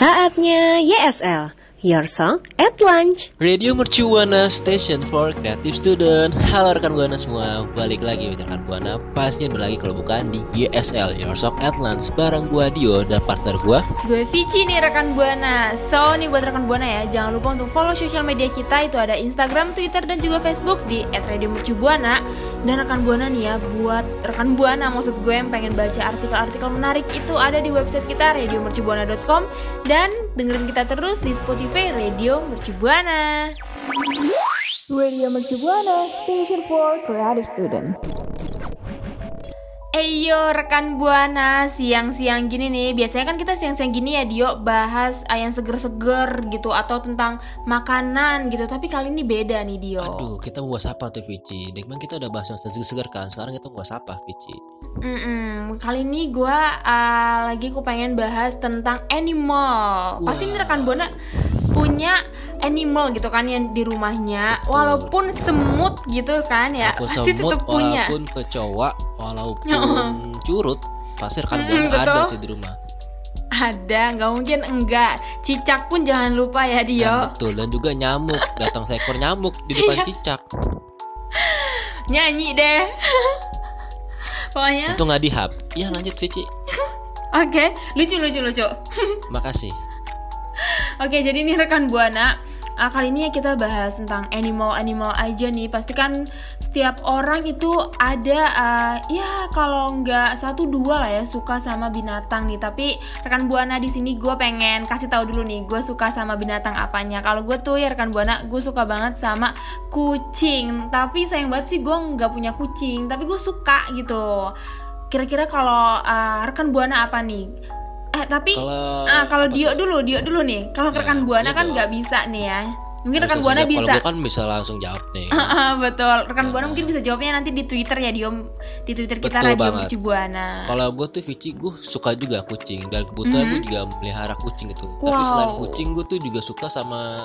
Saatnya YSL, Your Song at Lunch. Radio Mercubuana Station for Creative Student. Halo rekan Buana semua Balik lagi with rekan Buana. Pastinya lagi kalau bukan di YSL Your Song at Lunch. Bareng gua Dio dan partner gua. Gue Vici nih rekan Buana. So nih buat rekan Buana ya Jangan lupa untuk follow sosial media kita. Itu ada Instagram, Twitter, dan juga Facebook Di @radiomercubuana Dan rekan Buana nih ya Buat rekan Buana maksud gue yang pengen baca artikel-artikel menarik Itu ada di website kita radiomercubuana.com Dan dengerin kita terus di Spotify Radio Mercubuana Radio Mercubuana Station for Creative Student. Eyo rekan buana siang-siang gini nih. Biasanya kan kita siang-siang gini ya Dio bahas ah, yang seger-seger gitu atau tentang makanan gitu. Tapi kali ini beda nih Dio. Aduh kita bahas apa tuh Vici? Dekman kita udah bahas yang segar kan Sekarang kita bahas apa Vici? Mm-mm, kali ini gue lagi aku pengen bahas tentang animal. Pasti nih rekan buana punya animal gitu kan yang di rumahnya. Betul. walaupun semut gitu kan ya Walaupun pasti semut, tetap punya. Walaupun kecoa Walaupun curut Pasti rekan Mm, Buana ada sih di rumah. Ada, nggak mungkin enggak. Cicak pun jangan lupa ya Dio. Dan betul Dan juga nyamuk. Datang seekor nyamuk di depan Iya. cicak. Nyanyi deh. Pokoknya Itu nggak dihap. Iya lanjut Vici. Oke lucu lucu lucu. Makasih oke jadi ini rekan buana Ah, kali ini kita bahas tentang animal-animal aja nih. Pasti kan setiap orang itu ada ah, ya kalau nggak satu dua lah ya suka sama binatang nih. Tapi rekan buana di sini gue pengen kasih tahu dulu nih, gue suka sama binatang apanya. Kalau gue tuh ya rekan buana, gue suka banget sama kucing. Tapi sayang banget sih gue nggak punya kucing, tapi gue suka gitu. Kira-kira kalau ah, rekan buana apa nih? Eh tapi Kalau ah kalau Dio dulu, Dio dulu nih. Kalau Ya, rekan buana iya kan nggak bisa nih ya. Mungkin rekan buana bisa. Kalau gue kan bisa langsung jawab nih Betul. Rekan buana mungkin bisa jawabnya nanti di Twitter ya Dio di Twitter kita Betul Radio banget. Buana. Kalau gue tuh Vici, gue suka juga kucing dan kebetulan gue Mhm. juga melihara kucing gitu. Tapi Wow. selain kucing, gue tuh juga suka sama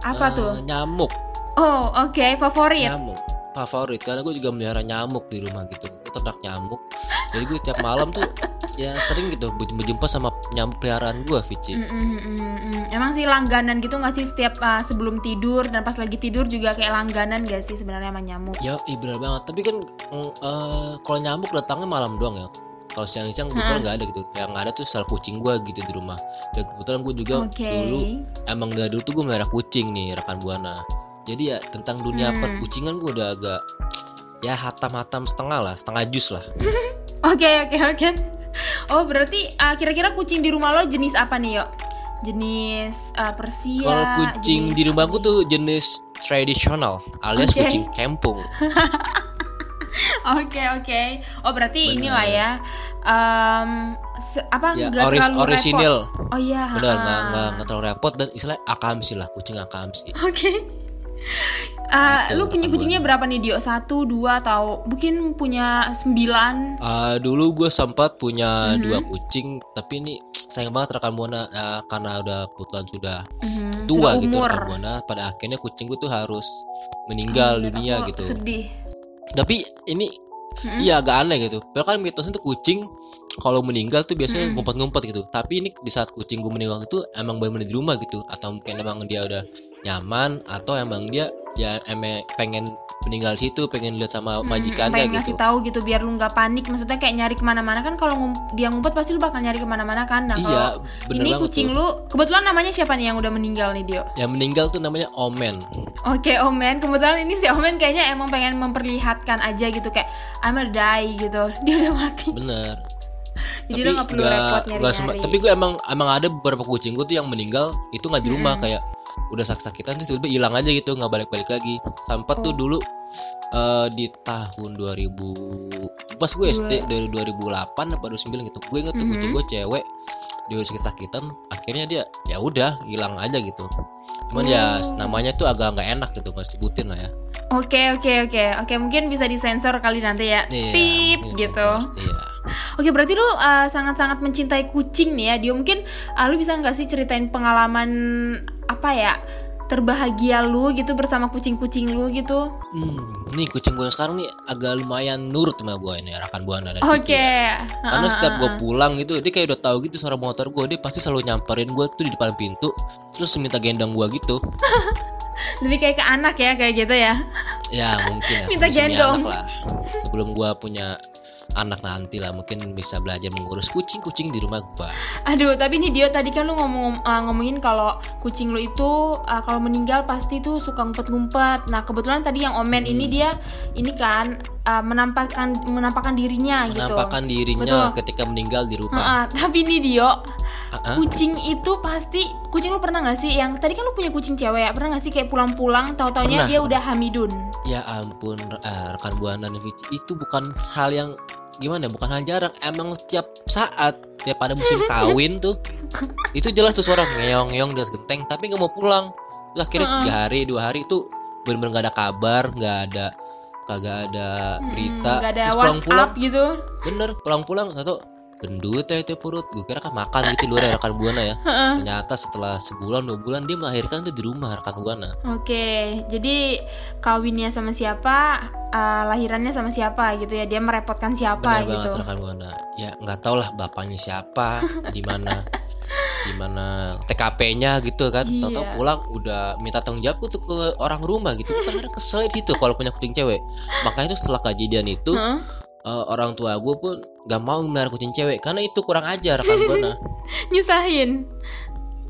Apa eh, tuh? Nyamuk, Oh, oke, favorit. nyamuk favorit karena gue juga melihara nyamuk di rumah gitu. Gue ternak nyamuk. Jadi gue tiap malam tuh ya sering gitu ber- berjumpa sama nyamuk peliharaan gue, Vici. Mm, mm, mm, mm. Emang sih langganan gitu nggak sih setiap uh, sebelum tidur dan pas lagi tidur juga kayak langganan gak sih sebenarnya sama nyamuk? Ya, ih bener banget. Tapi kan eh, kalau nyamuk datangnya malam doang ya. Kalau siang-siang kebetulan nggak ada gitu. Yang ada tuh sel kucing gue gitu di rumah. Dan kebetulan gue juga Oke. dulu emang dari dulu tuh gue melihara kucing nih rekan buana jadi ya tentang dunia Hmm. perkucingan gue udah agak ya hatam-hatam setengah lah setengah jus lah Oke, oke, oke. Oh, berarti uh, kira-kira kucing di rumah lo jenis apa nih, Yo? Jenis uh, Persia. kalau kucing di rumahku apa nih? tuh jenis tradisional alias Oke. kucing kampung Oke oke. Oh berarti Bener. inilah ya. se- apa ya nggak oris terlalu orisinil repot? Oh iya. benar nggak nggak terlalu repot dan istilah akamsi lah kucing akamsi Oke. Gitu, lu punya kucingnya berapa nih Dio? Satu, dua, atau mungkin punya sembilan? Ah, dulu gue sempat punya Mhm. dua kucing tapi ini sayang banget rekan buana ah, karena udah kebetulan sudah Mhm, tua sudah gitu umur. rekan buana pada akhirnya kucing gue tuh harus meninggal Anjir, dunia gitu Sedih. tapi ini Mm-mm. iya agak aneh gitu Padahal kan mitosnya tuh kucing kalau meninggal tuh biasanya Mm-mm. ngumpet-ngumpet gitu tapi ini di saat kucing gue meninggal itu emang benar-benar di rumah gitu atau mungkin emang dia udah nyaman atau emang dia ya emang pengen meninggal situ pengen lihat sama Mm-mm, majikannya pengen gitu ngasih tahu gitu biar lu nggak panik maksudnya kayak nyari ke mana-mana kan kalau ngum- dia ngumpet pasti lu bakal nyari ke mana-mana kan nah iya ini kucing tuh. lu kebetulan namanya siapa nih yang udah meninggal nih Dio yang meninggal tuh namanya Omen Oke Omen, kebetulan ini si Omen kayaknya emang pengen memperlihatkan aja gitu kayak I'm gonna die gitu, dia udah mati. bener Jadi udah nggak perlu nggak- repot nyari-nyari. tapi gue emang emang ada beberapa kucing gue tuh yang meninggal itu nggak di rumah Mm-mm. kayak udah sakit-sakitan terus tiba-tiba hilang aja gitu nggak balik-balik lagi sempat tuh Oh. dulu eh, di tahun 2000 pas gue SD dari 2008 apa 2009 gitu gue inget tuh Mhm. kucing gue cewek dia sakit-sakitan akhirnya dia ya udah hilang aja gitu cuman ya Oh. namanya tuh agak nggak enak gitu nggak sebutin lah ya Oke oke oke oke mungkin bisa disensor kali nanti ya. Iya, Pip mungkin gitu. iya Oke berarti lu uh, sangat-sangat mencintai kucing nih ya. Dia mungkin uh, lu bisa nggak sih ceritain pengalaman apa ya terbahagia lu gitu bersama kucing-kucing lu gitu? Hmm, nih kucing gue sekarang nih agak lumayan nurut sama gue ini rekan buana dan Oke. Ya. Karena setiap gue pulang gitu, dia kayak udah tahu gitu suara motor gue, dia pasti selalu nyamperin gue tuh di depan pintu, terus minta gendong gue gitu. lebih kayak ke anak ya kayak gitu ya. Ya mungkin ya. Minta gendong. anak lah. Sebelum gue punya anak nanti lah, mungkin bisa belajar mengurus kucing-kucing di rumah gue. Aduh, tapi nih Dio tadi kan lu ngomong uh, ngomongin kalau kucing lu itu uh, kalau meninggal pasti tuh suka ngumpet-ngumpet. Nah, kebetulan tadi yang Omen ini Hmm. dia ini kan uh, menampakkan menampakkan dirinya gitu. Menampakkan dirinya Betul. ketika meninggal di rumah. Heeh, tapi nih Dio, ah. kucing itu pasti kucing lu pernah nggak sih yang tadi kan lu punya kucing cewek ya pernah nggak sih kayak pulang-pulang tahu-taunya dia udah hamidun Ya ampun, eh, rekan buana dan Vici itu bukan hal yang gimana? ya, Bukan hal jarang. Emang setiap saat tiap pada musim kawin tuh, itu jelas tuh suara ngeong-ngeong di atas genteng, tapi nggak mau pulang. Akhirnya Heeh. tiga hari, dua hari itu bener-bener nggak ada kabar, nggak ada kagak ada berita. Hmm, nggak ada Terus WhatsApp pulang-pulang, gitu bener pulang-pulang satu gendut ya itu perut. Gue kira kan makan gitu luar ya rekan buana ya. Ternyata setelah sebulan dua bulan dia melahirkan tuh di rumah rekan buana. Oke, jadi kawinnya sama siapa, uh, lahirannya sama siapa gitu ya? Dia merepotkan siapa Benar gitu? banget rekan buana. Ya nggak tau lah bapaknya siapa, di mana, di mana TKP-nya gitu kan. Iya. Tahu-tahu pulang udah minta tanggung jawab tuh ke orang rumah gitu. Kan kesel di situ kalau punya kucing cewek. Makanya itu setelah kejadian itu Heeh. eh, orang tua gue pun gak mau melihara kucing cewek karena itu kurang ajar rekan buana. Nyusahin.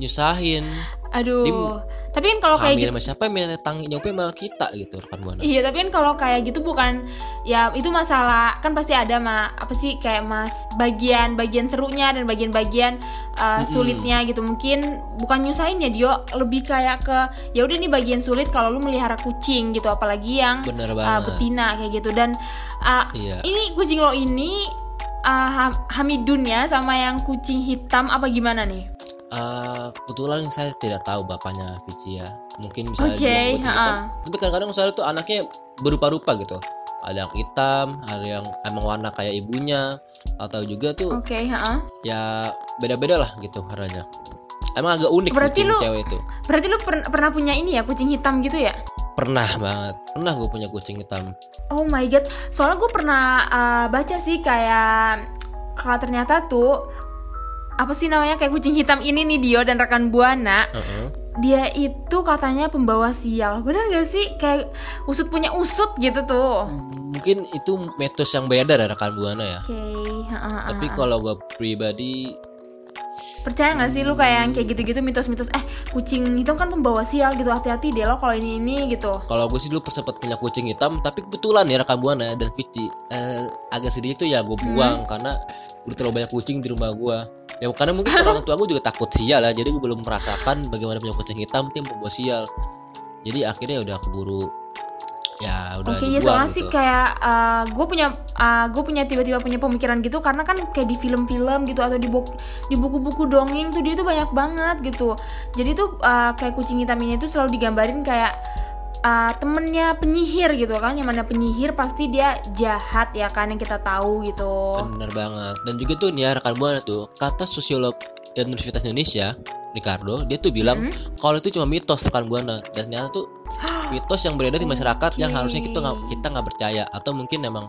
Nyusahin. Aduh. Dia tapi kan kalau kayak gitu siapa yang tanggung jawabnya malah kita gitu rekan buana. Iya, tapi kan kalau kayak gitu bukan ya itu masalah kan pasti ada mah apa sih kayak mas bagian bagian serunya dan bagian-bagian uh, sulitnya gitu. Mungkin bukan nyusahin ya Dio, lebih kayak ke ya udah nih bagian sulit kalau lu melihara kucing gitu apalagi yang Bener uh, betina kayak gitu dan uh, Iya. ini kucing lo ini uh, ha- Hamidun ya sama yang kucing hitam apa gimana nih? Eh, kebetulan saya tidak tahu bapaknya Vici ya. Mungkin bisa Oke, dia hitam. Tapi kadang-kadang misalnya tuh anaknya berupa-rupa gitu. Ada yang hitam, ada yang emang warna kayak ibunya, atau juga tuh Oke, heeh. ya beda-beda lah gitu warnanya. Emang agak unik Berarti kucing lu- cewek itu. Berarti lu per- pernah punya ini ya kucing hitam gitu ya? Pernah banget. Pernah gue punya kucing hitam. Oh my god, soalnya gue pernah uh, baca sih kayak kalau ternyata tuh apa sih namanya kayak kucing hitam ini nih Dio dan rekan buana Heeh. dia itu katanya pembawa sial bener gak sih kayak usut punya usut gitu tuh Mungkin itu mitos yang beredar ya rekan buana ya. oke ha-ha, Tapi ha-ha. kalau gue pribadi percaya nggak sih lu kayak yang kayak gitu-gitu mitos-mitos eh kucing hitam kan pembawa sial gitu hati-hati deh lo kalau ini ini gitu Kalau gue sih dulu sempat punya kucing hitam, tapi kebetulan ya rekan buana dan Vici eh, agak sedih itu ya gue Hmm. buang karena udah terlalu banyak kucing di rumah gue. Ya karena mungkin orang tua gue juga takut sial ya, jadi gue belum merasakan bagaimana punya kucing hitam tim membawa sial. Jadi akhirnya udah keburu ya udah Oke, ya dibuang soalnya sih gitu. kayak gue punya gue punya tiba-tiba punya pemikiran gitu karena kan kayak di film-film gitu atau di buku di buku-buku dongeng tuh dia tuh banyak banget gitu. Jadi tuh uh, kayak kucing hitam ini tuh selalu digambarin kayak uh, temennya penyihir gitu kan, yang mana penyihir pasti dia jahat ya kan yang kita tahu gitu. Bener banget. Dan juga tuh nih ya rekan buana tuh kata sosiolog Universitas Indonesia Ricardo dia tuh bilang Hmm? kalau itu cuma mitos rekan buana dan ternyata tuh mitos yang beredar di masyarakat yang harusnya kita nggak kita nggak percaya. Atau mungkin memang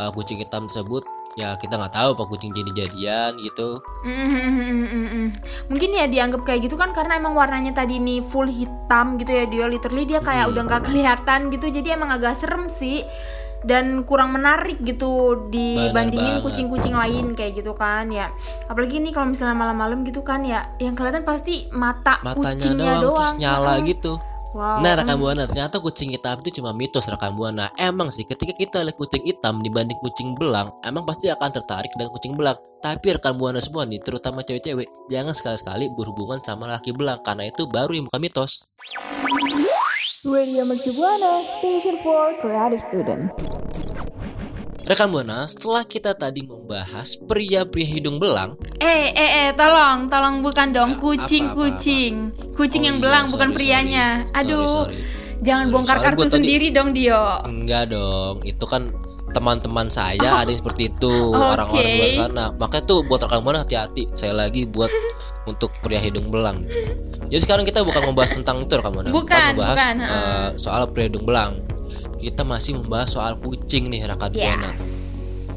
uh, kucing hitam tersebut ya kita nggak tahu apa kucing jadi jadian gitu. Mm, mm, mm, mm, mm, mm. Mungkin ya dianggap kayak gitu kan karena emang warnanya tadi ini full hitam gitu ya dia literally dia kayak Hmm. udah nggak kelihatan gitu jadi emang agak serem sih. Dan kurang menarik gitu dibandingin kucing-kucing lain kayak gitu kan ya. Apalagi nih kalau misalnya malam-malam gitu kan ya yang kelihatan pasti mata matanya kucingnya doang, doang, terus nyala Heeh. gitu wow nah rekan emang- buana ternyata kucing hitam itu cuma mitos rekan buana. Emang sih ketika kita lihat kucing hitam dibanding kucing belang emang pasti akan tertarik dengan kucing belang. Tapi rekan buana semua nih terutama cewek-cewek jangan sekali-sekali berhubungan sama laki belang karena itu baru yang bukan mitos. Radio Mercu Buana, Station for Creative Student. Rekan Buana, setelah kita tadi membahas pria-pria hidung belang, eh eh eh tolong tolong bukan dong Ya, apa, kucing apa, kucing kucing Oh yang iya, belang sorry, bukan prianya Sorry, aduh sorry. jangan Sorry, bongkar kartu tadi- sendiri dong Dio enggak dong, itu kan teman-teman saya ada yang seperti itu, orang-orang di luar sana. Makanya tuh buat rekan Buana hati-hati. Saya lagi buat untuk pria hidung belang. Jadi sekarang kita bukan membahas tentang itu rekan Buana, Bukan, membahas bukan, ha. soal pria hidung belang. Kita masih membahas soal kucing nih rekan Buana. yes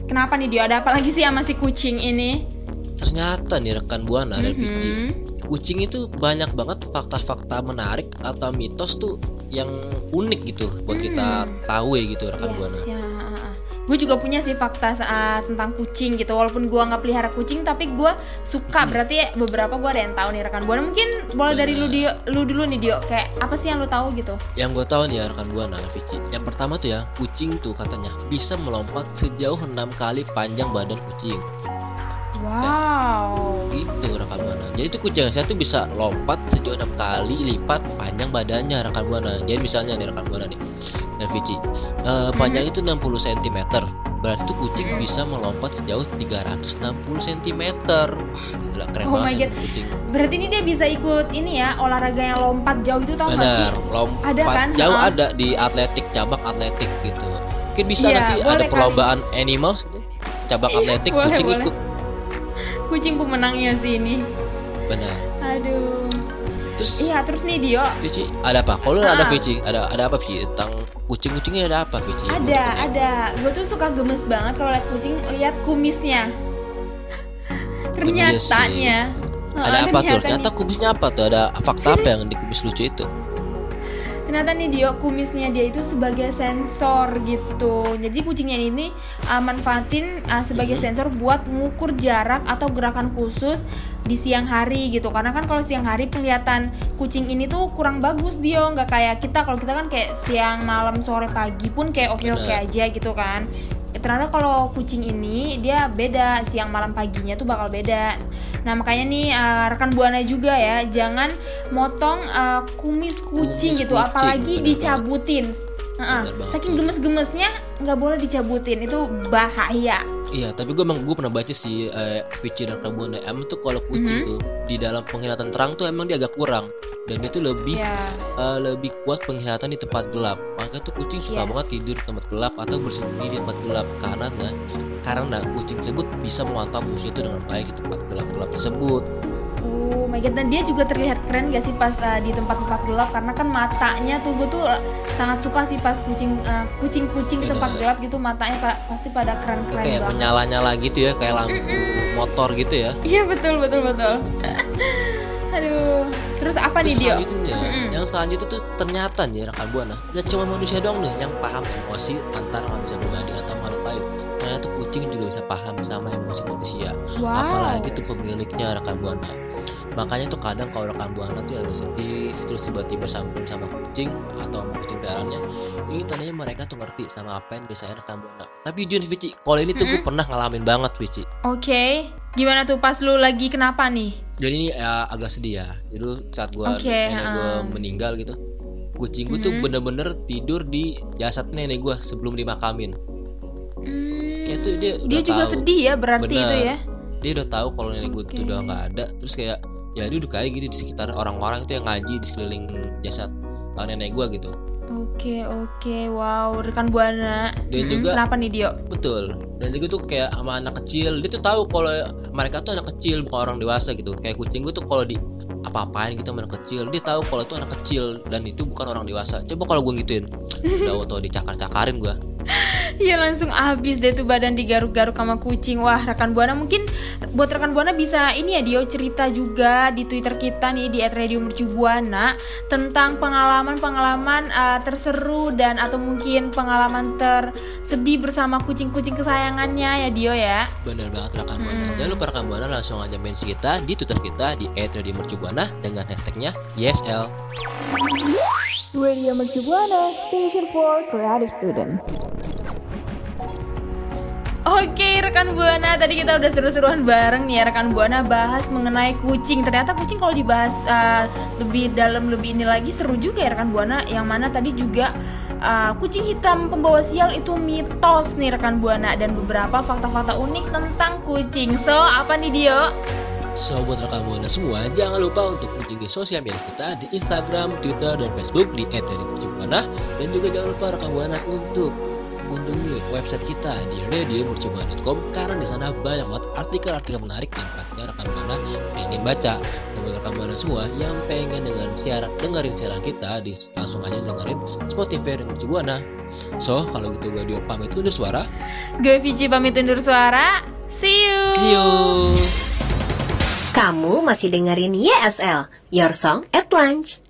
kenapa nih Dio ada apa lagi sih sama si kucing ini Ternyata nih rekan Buana dan Vici, Mhm. kucing itu banyak banget fakta-fakta menarik atau mitos tuh yang unik gitu buat kita Hmm. tahu ya gitu rekan Yes, buana. ya. Gue juga punya sih fakta saat tentang kucing gitu. Walaupun gue nggak pelihara kucing, tapi gue suka. Berarti beberapa gue ada yang tahu nih rekan buana. Mungkin boleh dari lu Dio, lu dulu nih Dio. Kayak apa sih yang lu tahu gitu? Yang gue tahu nih ya rekan buana Vici. Yang pertama tuh ya kucing tuh katanya bisa melompat sejauh enam kali panjang badan kucing. Wow. Gitu rekan buana. Jadi tuh kucing saya tuh bisa lompat sejauh enam kali lipat panjang badannya rekan buana. Jadi misalnya nih rekan buana nih Vici, eh, panjang itu 60 cm. Berarti tuh kucing Hmm. bisa melompat sejauh 360 cm. Wah, gila keren Oh banget kucing. Berarti ini dia bisa ikut ini ya olahraga yang lompat jauh itu tau gak sih? Lompat Ada kan? jauh ada di atletik cabang atletik gitu. Mungkin bisa Iya, nanti ada boleh kali. perlombaan animals gitu. Cabang atletik boleh, kucing boleh. ikut. Kucing pemenangnya sih ini. Benar. Aduh. Terus Iya terus nih Dio. Vici, ada apa? Kalau lu ada Ah. Vici, ada ada apa Vici tentang kucing-kucingnya ada apa Vici? Ada, ada. Gue tuh suka gemes banget kalau lihat kucing, lihat kumisnya. Ternyatanya. Ada apa tuh? ternyata nih- kumisnya apa tuh? Ada fakta apa yang di kumis lucu itu? ternyata nih Dio kumisnya dia itu sebagai sensor gitu jadi kucingnya ini uh, manfaatin uh, sebagai Mhm. sensor buat mengukur jarak atau gerakan khusus di siang hari gitu. Karena kan kalau siang hari kelihatan kucing ini tuh kurang bagus Dio. Nggak kayak kita. Kalau kita kan kayak siang malam sore pagi pun kayak oke oke aja gitu kan. Ternyata kalau kucing ini dia beda. Siang malam paginya tuh bakal beda. Nah makanya nih uh, rekan buana juga ya jangan motong uh, kumis kucing Kumis gitu. kucing, apalagi bener dicabutin. Heeh, Bener banget. saking gemes-gemesnya nggak boleh dicabutin itu bahaya Iya, tapi gue emang gue pernah baca sih eh, Vici dan Rabona emang tuh kalau kucing Mhm. tuh di dalam penglihatan terang tuh emang dia agak kurang dan dia tuh lebih ya eh, lebih kuat penglihatan di tempat gelap. Makanya tuh kucing suka Yes. banget tidur di tempat gelap atau bersembunyi di tempat gelap karena karena kucing tersebut bisa memantau musuh itu dengan baik di tempat gelap-gelap tersebut. Oh my god dan dia juga terlihat keren gak sih pas uh, di tempat-tempat gelap karena kan matanya tuh gue tuh uh, sangat suka sih pas kucing uh, kucing-kucing di tempat Bener. gelap gitu matanya pa- pasti pada keren-keren kayak banget menyala-nyala gitu ya, kayak lampu motor gitu ya. Iya betul betul betul. Aduh, terus apa nih Terus Dio? selanjutnya, Mm-mm. yang selanjutnya tuh ternyata nih rekan buana, dan cuma manusia doang nih yang paham emosi antara manusia pribadi atau makhluk lain. Ternyata tuh kucing juga bisa paham sama emosi manusia, Wow. apalagi tuh pemiliknya rekan buana. Makanya tuh kadang kalau rekan buana tuh lagi sedih, terus tiba-tiba sambung sama kucing atau sama kucing peliharaannya, ini tandanya mereka tuh ngerti sama apa yang biasanya rekan buana. Tapi Jun Vici, kalau ini tuh gue Mm-mm. pernah ngalamin banget Vici. Oke, gimana tuh pas lu lagi kenapa nih? jadi ini ya, agak sedih ya jadi saat nenek gua um. meninggal gitu kucing gua tuh Mhm. bener-bener tidur di jasad nenek gua sebelum dimakamin Hmm, Kayak tuh dia dia juga tahu. sedih ya berarti Bener. itu ya. dia udah tahu kalau nenek gua tuh Oke. udah nggak ada terus kayak ya dia udah kayak gitu di sekitar orang-orang itu yang ngaji di sekeliling jasad uh, nenek gua gitu Oke oke, wow rekan buana. Dan Mm-mm, juga- kenapa nih Dio? betul dan juga tuh kayak sama anak kecil dia tuh tahu kalau mereka tuh anak kecil bukan orang dewasa gitu kayak kucing gua tuh kalau di apa-apain gitu sama anak kecil dia tahu kalau itu anak kecil dan itu bukan orang dewasa coba kalau gue gituin udah auto dicakar-cakarin gue Iya langsung habis deh tuh badan digaruk-garuk sama kucing. Wah rekan Buana mungkin buat rekan Buana bisa ini ya Dio cerita juga di Twitter kita nih di @radiomercubuana Tentang pengalaman-pengalaman uh, terseru dan atau mungkin pengalaman tersedih bersama kucing-kucing kesayangannya ya Dio ya. Bener banget rekan buana. Jangan lupa rekan buana langsung aja mention kita di twitter kita di @radiomercubuana dengan hashtagnya YSL Radio Mercu Buana, Station for Creative Student. Oke rekan Buana tadi kita udah seru-seruan bareng nih ya. Rekan Buana bahas mengenai kucing. Ternyata kucing kalau dibahas uh, lebih dalam lebih ini lagi seru juga ya rekan Buana. Yang mana tadi juga uh, kucing hitam pembawa sial itu mitos nih rekan Buana. Dan beberapa fakta-fakta unik tentang kucing. So apa nih Dio? So buat rekan buana semua jangan lupa untuk kunjungi sosial media kita di Instagram, Twitter, dan Facebook di @radiomercubuana dan juga jangan lupa rekan buana untuk kunjungi website kita di radiomercubuana.com karena di sana banyak banget artikel-artikel menarik yang pastinya rekan buana pengen baca. Dan buat rekan buana semua yang pengen dengerin siaran dengerin siaran kita di langsung aja dengerin Spotify dan Mercubuana. So kalau gitu gue Dio pamit undur suara. Gue Vici pamit undur suara See you See you. Kamu masih dengerin YSL, Your Song at Lunch.